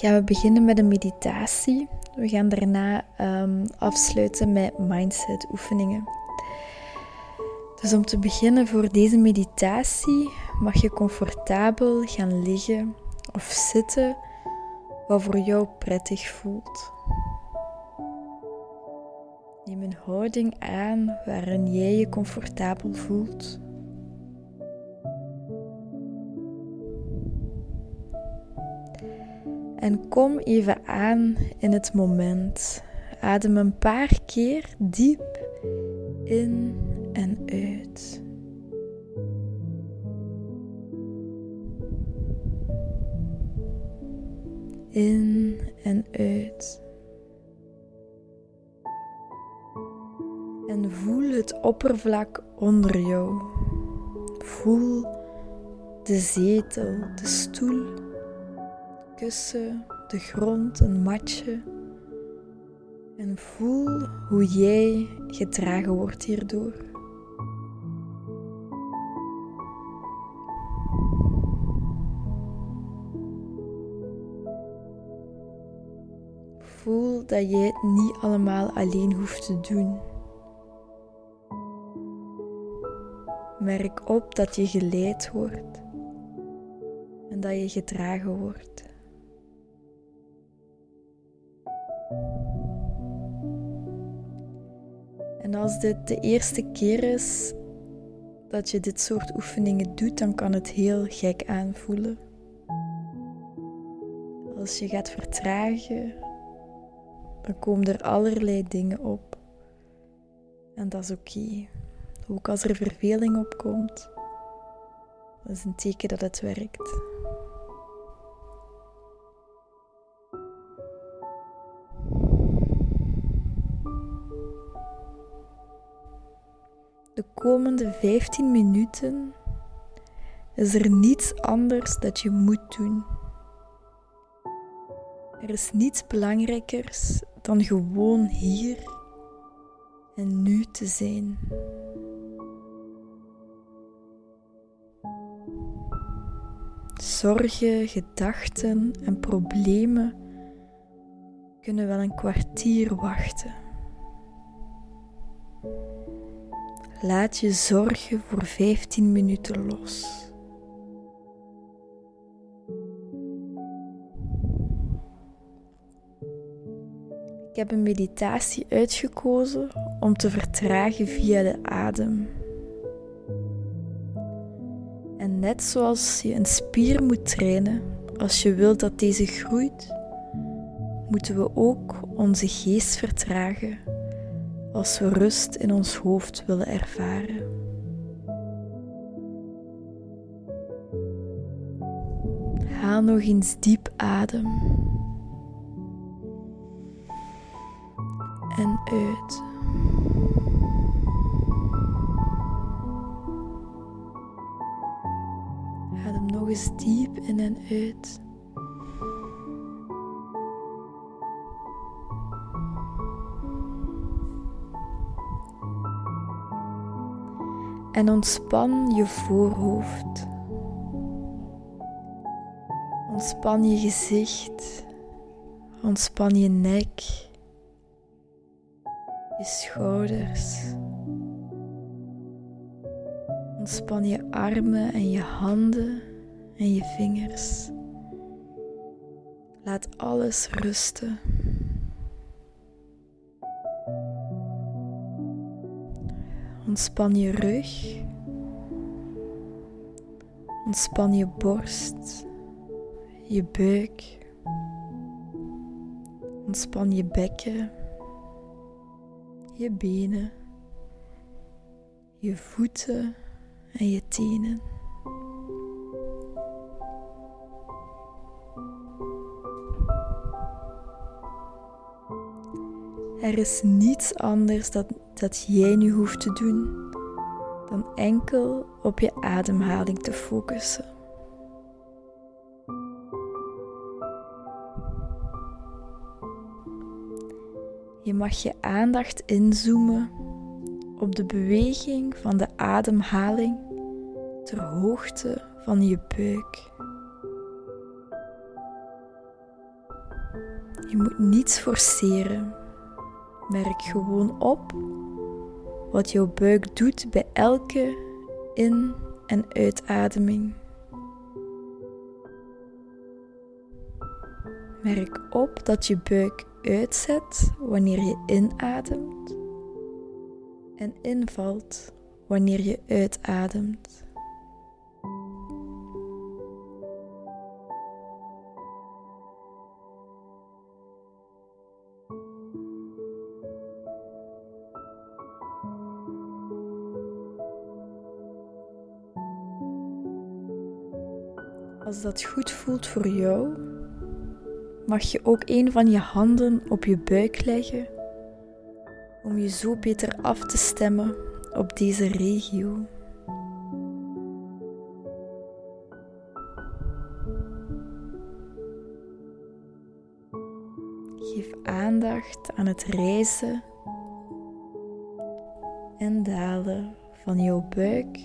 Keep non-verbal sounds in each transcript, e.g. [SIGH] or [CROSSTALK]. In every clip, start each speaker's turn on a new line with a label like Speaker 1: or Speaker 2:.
Speaker 1: gaan we beginnen met een meditatie. We gaan daarna um, afsluiten met mindset oefeningen. Dus om te beginnen voor deze meditatie mag je comfortabel gaan liggen of zitten wat voor jou prettig voelt. Neem een houding aan waarin jij je comfortabel voelt. En kom even aan in het moment. Adem een paar keer diep in en uit. In en uit. En voel het oppervlak onder jou. Voel de zetel, de stoel kussen, de grond, een matje. En voel hoe jij gedragen wordt hierdoor. Voel dat jij het niet allemaal alleen hoeft te doen. Merk op dat je geleid wordt en dat je gedragen wordt. En als dit de eerste keer is dat je dit soort oefeningen doet, dan kan het heel gek aanvoelen. Als je gaat vertragen, dan komen er allerlei dingen op. En dat is oké. Ook als er verveling opkomt, dat is een teken dat het werkt. Komende 15 minuten is er niets anders dat je moet doen. Er is niets belangrijkers dan gewoon hier en nu te zijn. Zorgen, gedachten en problemen kunnen wel een kwartier wachten. Laat je zorgen voor 15 minuten los. Ik heb een meditatie uitgekozen om te vertragen via de adem. En net zoals je een spier moet trainen als je wilt dat deze groeit, moeten we ook onze geest vertragen als we rust in ons hoofd willen ervaren. Haal nog eens diep adem. En uit. Adem nog eens diep in en uit. En ontspan je voorhoofd. Ontspan je gezicht, ontspan je nek, je schouders. Ontspan je armen en je handen en je vingers. Laat alles rusten. Ontspan je rug. Ontspan je borst, je buik. Ontspan je bekken, je benen, je voeten en je tenen. Er is niets anders dat, dat jij nu hoeft te doen dan enkel op je ademhaling te focussen. Je mag je aandacht inzoomen op de beweging van de ademhaling ter hoogte van je buik. Je moet niets forceren. Merk gewoon op wat jouw buik doet bij elke in- en uitademing. Merk op dat je buik uitzet wanneer je inademt en invalt wanneer je uitademt. Als dat goed voelt voor jou, mag je ook een van je handen op je buik leggen om je zo beter af te stemmen op deze regio. Geef aandacht aan het reizen en dalen van jouw buik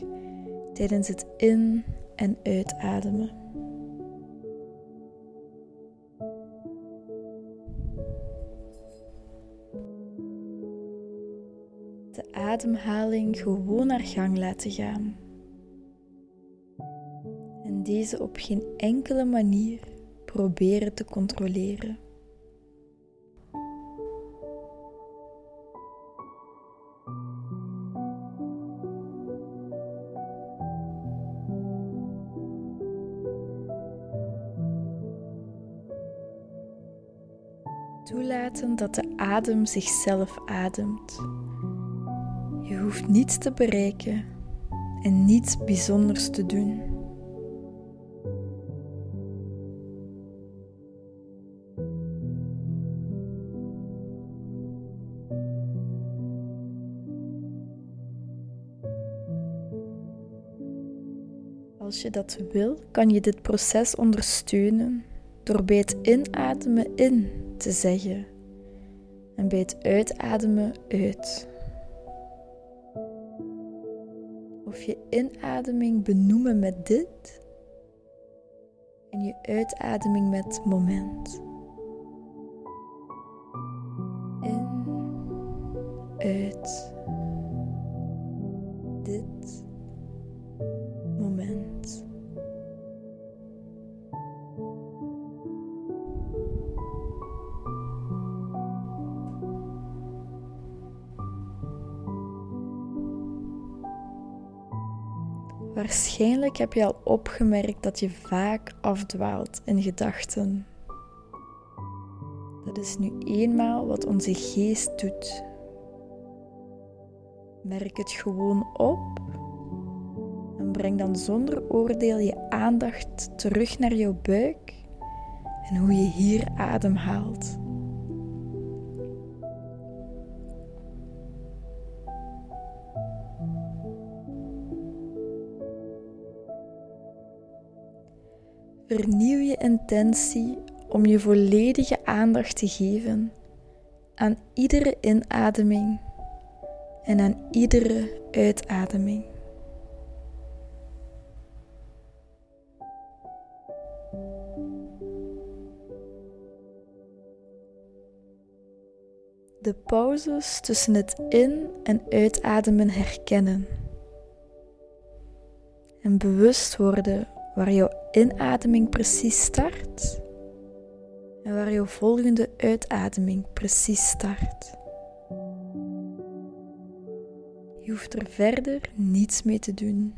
Speaker 1: tijdens het in- en uitademen. Ademhaling gewoon naar gang laten gaan. En deze op geen enkele manier proberen te controleren. Toelaten dat de adem zichzelf ademt hoeft niets te bereiken en niets bijzonders te doen. Als je dat wil, kan je dit proces ondersteunen door bij het inademen in te zeggen en bij het uitademen uit. Je inademing benoemen met dit en je uitademing met moment. Waarschijnlijk heb je al opgemerkt dat je vaak afdwaalt in gedachten. Dat is nu eenmaal wat onze geest doet. Merk het gewoon op en breng dan zonder oordeel je aandacht terug naar jouw buik en hoe je hier ademhaalt. Vernieuw je intentie om je volledige aandacht te geven aan iedere inademing en aan iedere uitademing. De pauzes tussen het in- en uitademen herkennen. En bewust worden waar jouw inademing precies start en waar jouw volgende uitademing precies start. Je hoeft er verder niets mee te doen.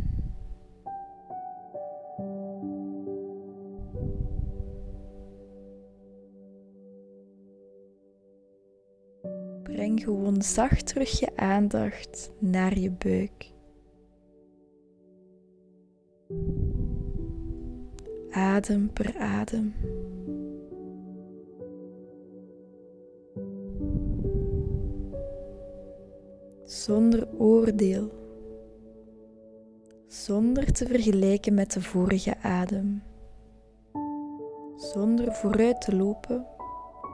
Speaker 1: Breng gewoon zacht terug je aandacht naar je buik. Adem per adem. zonder oordeel, zonder te vergelijken met de vorige adem, zonder vooruit te lopen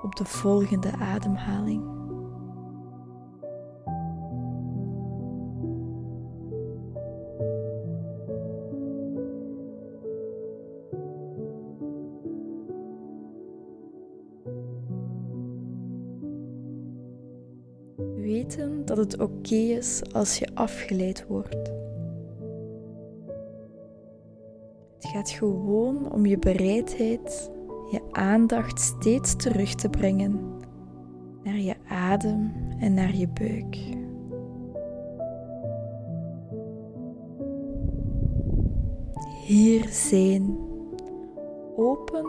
Speaker 1: op de volgende ademhaling. Het oké is als je afgeleid wordt. Het gaat gewoon om je bereidheid, je aandacht steeds terug te brengen naar je adem en naar je buik. Hier zijn, open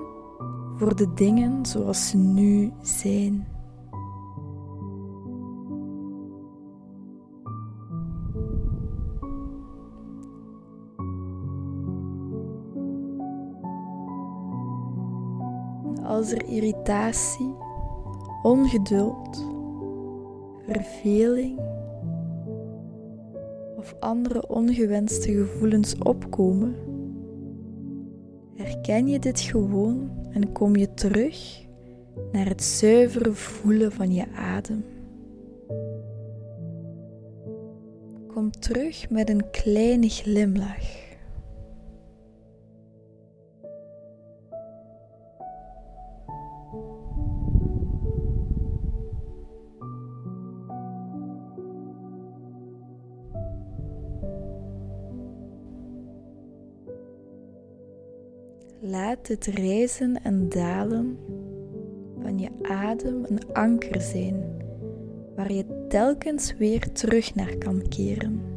Speaker 1: voor de dingen zoals ze nu zijn. Als er irritatie, ongeduld, verveling of andere ongewenste gevoelens opkomen, herken je dit gewoon en kom je terug naar het zuivere voelen van je adem. Kom terug met een kleine glimlach. Het reizen en dalen van je adem een anker zijn, waar je telkens weer terug naar kan keren.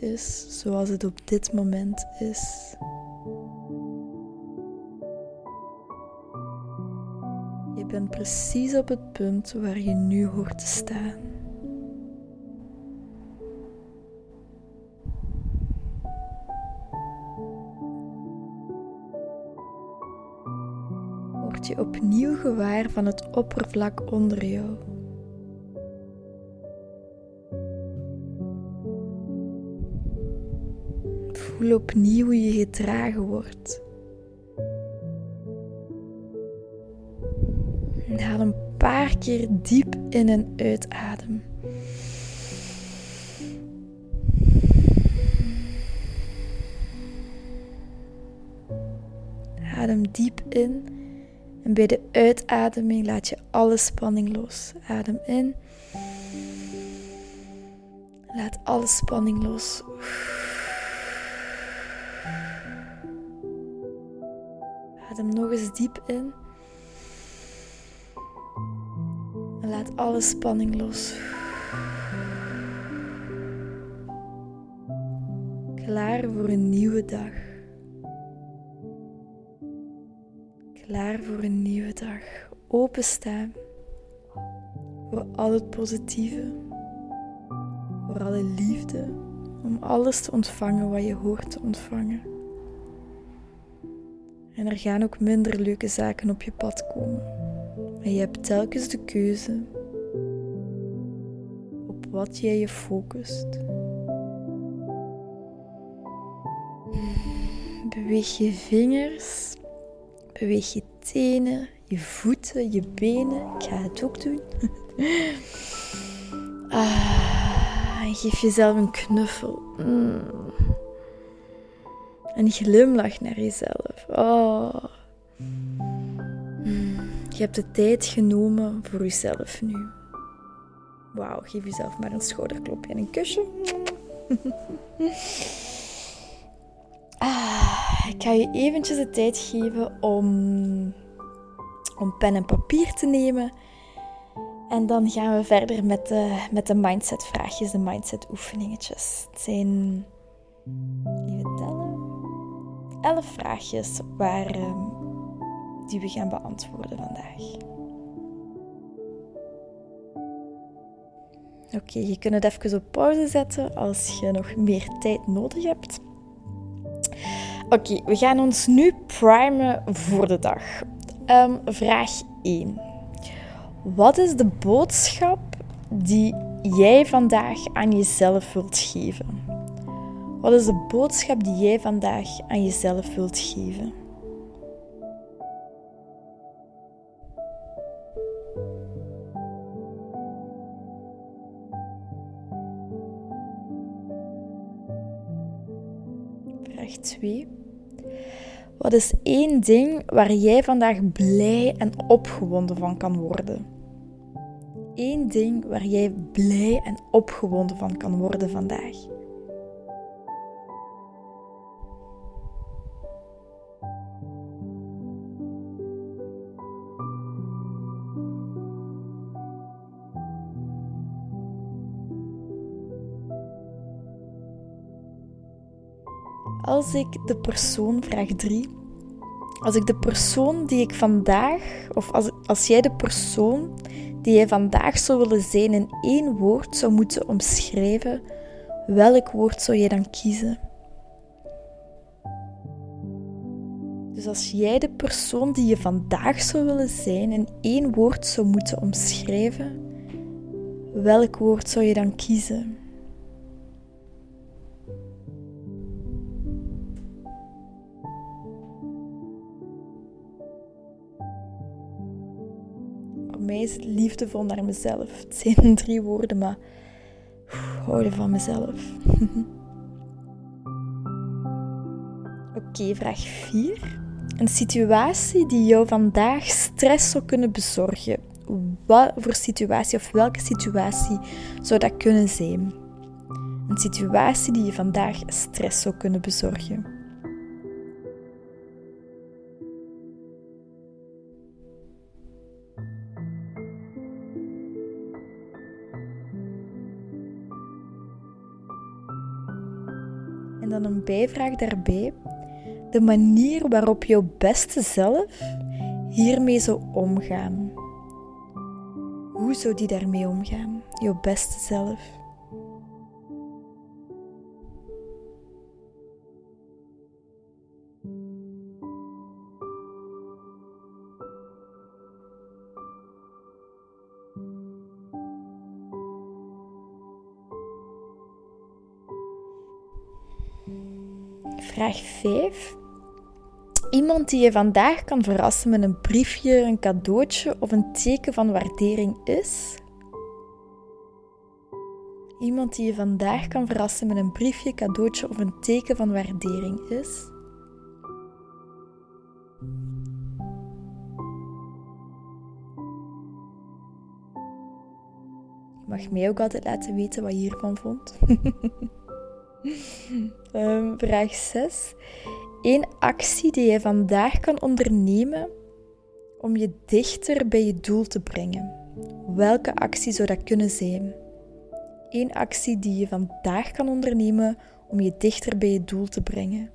Speaker 1: Is zoals het op dit moment is. bent precies op het punt waar je nu hoort te staan. Word je opnieuw gewaar van het oppervlak onder jou. Voel opnieuw hoe je gedragen wordt. haal een paar keer diep in en uitadem. Adem diep in en bij de uitademing laat je alle spanning los. Adem in. Laat alle spanning los. Adem nog eens diep in. laat alle spanning los. Klaar voor een nieuwe dag. Klaar voor een nieuwe dag. Openstaan voor al het positieve, voor alle liefde, om alles te ontvangen wat je hoort te ontvangen. En er gaan ook minder leuke zaken op je pad komen. En je hebt telkens de keuze op wat jij je focust. Beweeg je vingers, beweeg je tenen, je voeten, je benen. Ik ga het ook doen. [LAUGHS] Ah, geef jezelf een knuffel. Mm. En glimlach naar jezelf. Oh. Je hebt de tijd genomen voor jezelf nu. Wauw, geef jezelf maar een schouderklopje en een kusje. [LAUGHS] ah, ik ga je eventjes de tijd geven om, om pen en papier te nemen. En dan gaan we verder met de, met de mindset vraagjes, de mindset oefeningetjes. Het zijn, even elf vraagjes waar, ehm, die we gaan beantwoorden vandaag. Oké, je kunt het even op pauze zetten als je nog meer tijd nodig hebt. Oké, we gaan ons nu primen voor de dag. Ehm, vraag 1. Wat is de boodschap die jij vandaag aan jezelf wilt geven? Wat is de boodschap die jij vandaag aan jezelf wilt geven? Vraag 2. Wat is één ding waar jij vandaag blij en opgewonden van kan worden? Eén ding waar jij blij en opgewonden van kan worden vandaag. Als ik de persoon, vraag 3, als ik de persoon die ik vandaag, of als, als jij de persoon die jij vandaag zou willen zijn in één woord zou moeten omschrijven, welk woord zou jij dan kiezen? Dus als jij de persoon die je vandaag zou willen zijn in één woord zou moeten omschrijven, welk woord zou je dan kiezen? Mij is het liefdevol naar mezelf. Het zijn [LAUGHS] drie woorden, maar houden van mezelf. [LAUGHS] Oké, vraag 4. Een situatie die jou vandaag stress zou kunnen bezorgen. Wat voor situatie of welke situatie zou dat kunnen zijn? Een situatie die je vandaag stress zou kunnen bezorgen. En dan een bijvraag daarbij. De manier waarop jouw beste zelf hiermee zou omgaan. Hoe zou die daarmee omgaan? Jouw beste zelf. Die je vandaag kan verrassen met een briefje, een cadeautje of een teken van waardering is? Iemand die je vandaag kan verrassen met een briefje, cadeautje of een teken van waardering is? Je mag mij ook altijd laten weten wat je hiervan vond. um, [LAUGHS] vraag 6. Eén actie die je vandaag kan ondernemen om je dichter bij je doel te brengen. Welke actie zou dat kunnen zijn? Eén actie die je vandaag kan ondernemen om je dichter bij je doel te brengen.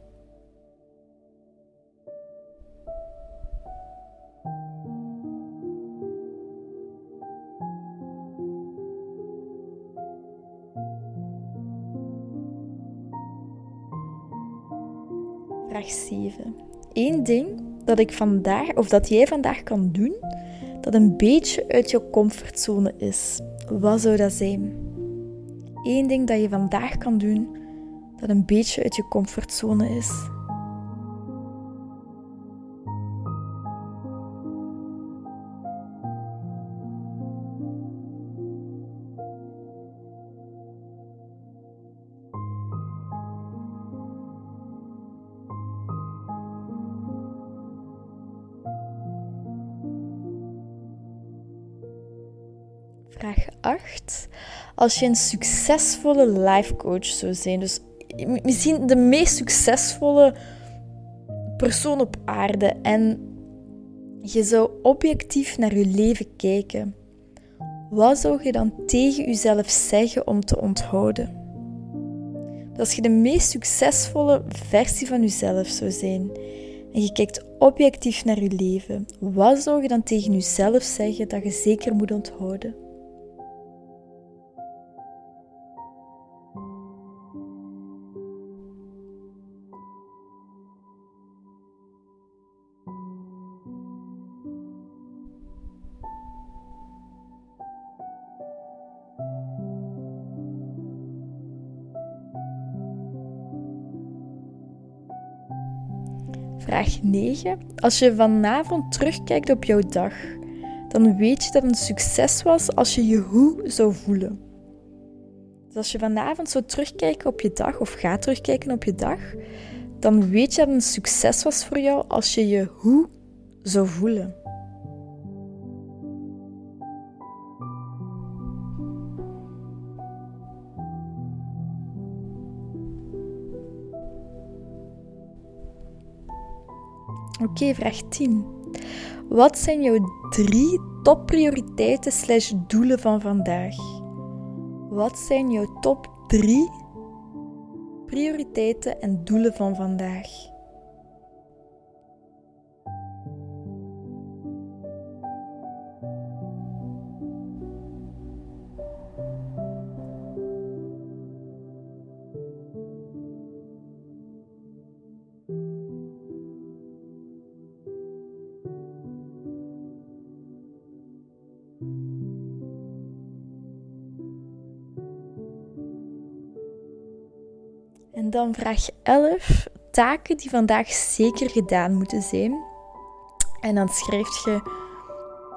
Speaker 1: Vraag 7. Eén ding dat ik vandaag, of dat jij vandaag kan doen, dat een beetje uit je comfortzone is. Wat zou dat zijn? Eén ding dat je vandaag kan doen, dat een beetje uit je comfortzone is. Vraag 8. Als je een succesvolle life coach zou zijn, dus misschien de meest succesvolle persoon op aarde en je zou objectief naar je leven kijken, wat zou je dan tegen jezelf zeggen om te onthouden? als je de meest succesvolle versie van jezelf zou zijn en je kijkt objectief naar je leven, wat zou je dan tegen jezelf zeggen dat je zeker moet onthouden? Vraag 9. Als je vanavond terugkijkt op jouw dag, dan weet je dat het een succes was als je je hoe zou voelen. Dus als je vanavond zou terugkijken op je dag of gaat terugkijken op je dag, dan weet je dat het een succes was voor jou als je je hoe zou voelen. Oké, vraag 10. Wat zijn jouw drie topprioriteiten slash doelen van vandaag? Wat zijn jouw top drie prioriteiten en doelen van vandaag? Dan vraag 11. Taken die vandaag zeker gedaan moeten zijn. En dan schrijf je,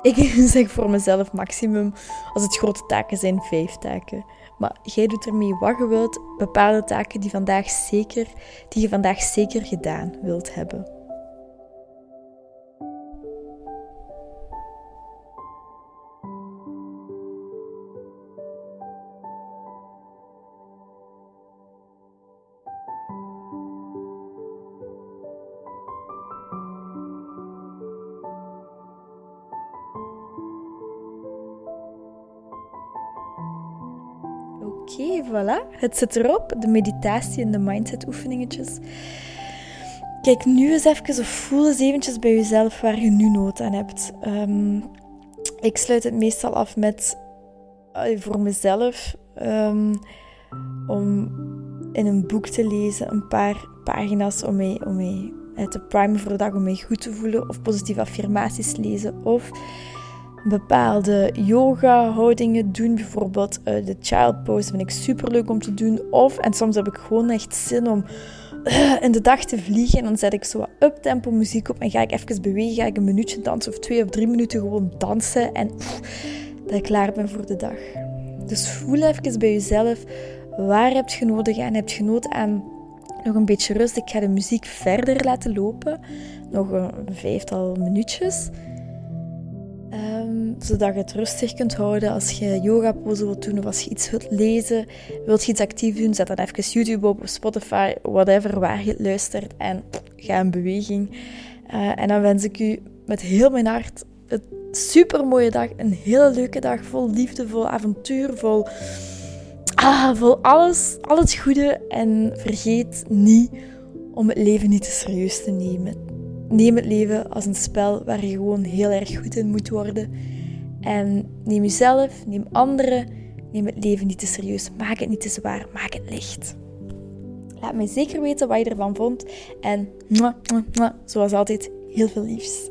Speaker 1: ik [LAUGHS] zeg voor mezelf maximum, als het grote taken zijn, vijf taken. Maar jij doet ermee wat je wilt, bepaalde taken die, vandaag zeker, die je vandaag zeker gedaan wilt hebben. Voilà. Het zit erop. De meditatie en de mindset oefeningetjes. Kijk nu eens even of voel eens eventjes bij jezelf waar je nu nood aan hebt. Ehm, ik sluit het meestal af met voor mezelf um, om in een boek te lezen, een paar pagina's om mij, om te primen voor de dag, om mij goed te voelen, of positieve affirmaties lezen, of bepaalde yoga-houdingen doen. Bijvoorbeeld uh, de child pose vind ik super leuk om te doen. Of, en soms heb ik gewoon echt zin om uh, in de dag te vliegen. En dan zet ik zo wat up-tempo muziek op en ga ik even bewegen. Ga ik een minuutje dansen of twee of drie minuten gewoon dansen. En dat ik klaar ben voor de dag. Dus voel even bij jezelf. Waar heb je nodig aan? Heb je nood aan nog een beetje rust? Ik ga de muziek verder laten lopen. Nog een vijftal minuutjes. Um, zodat je het rustig kunt houden als je yoga pose wilt doen of als je iets wilt lezen, wilt je iets actief doen, zet dan even YouTube op of Spotify, whatever, waar je het luistert en ga in beweging. Uh, en dan wens ik u met heel mijn hart een super mooie dag, een hele leuke dag, vol liefde, vol avontuur, vol, ah, vol alles, al het goede. En vergeet niet om het leven niet te serieus te nemen. Neem het leven als een spel waar je gewoon heel erg goed in moet worden. En neem jezelf, neem anderen, neem het leven niet te serieus. Maak het niet te zwaar, maak het licht. Laat mij zeker weten wat je ervan vond. En zoals altijd, heel veel liefs.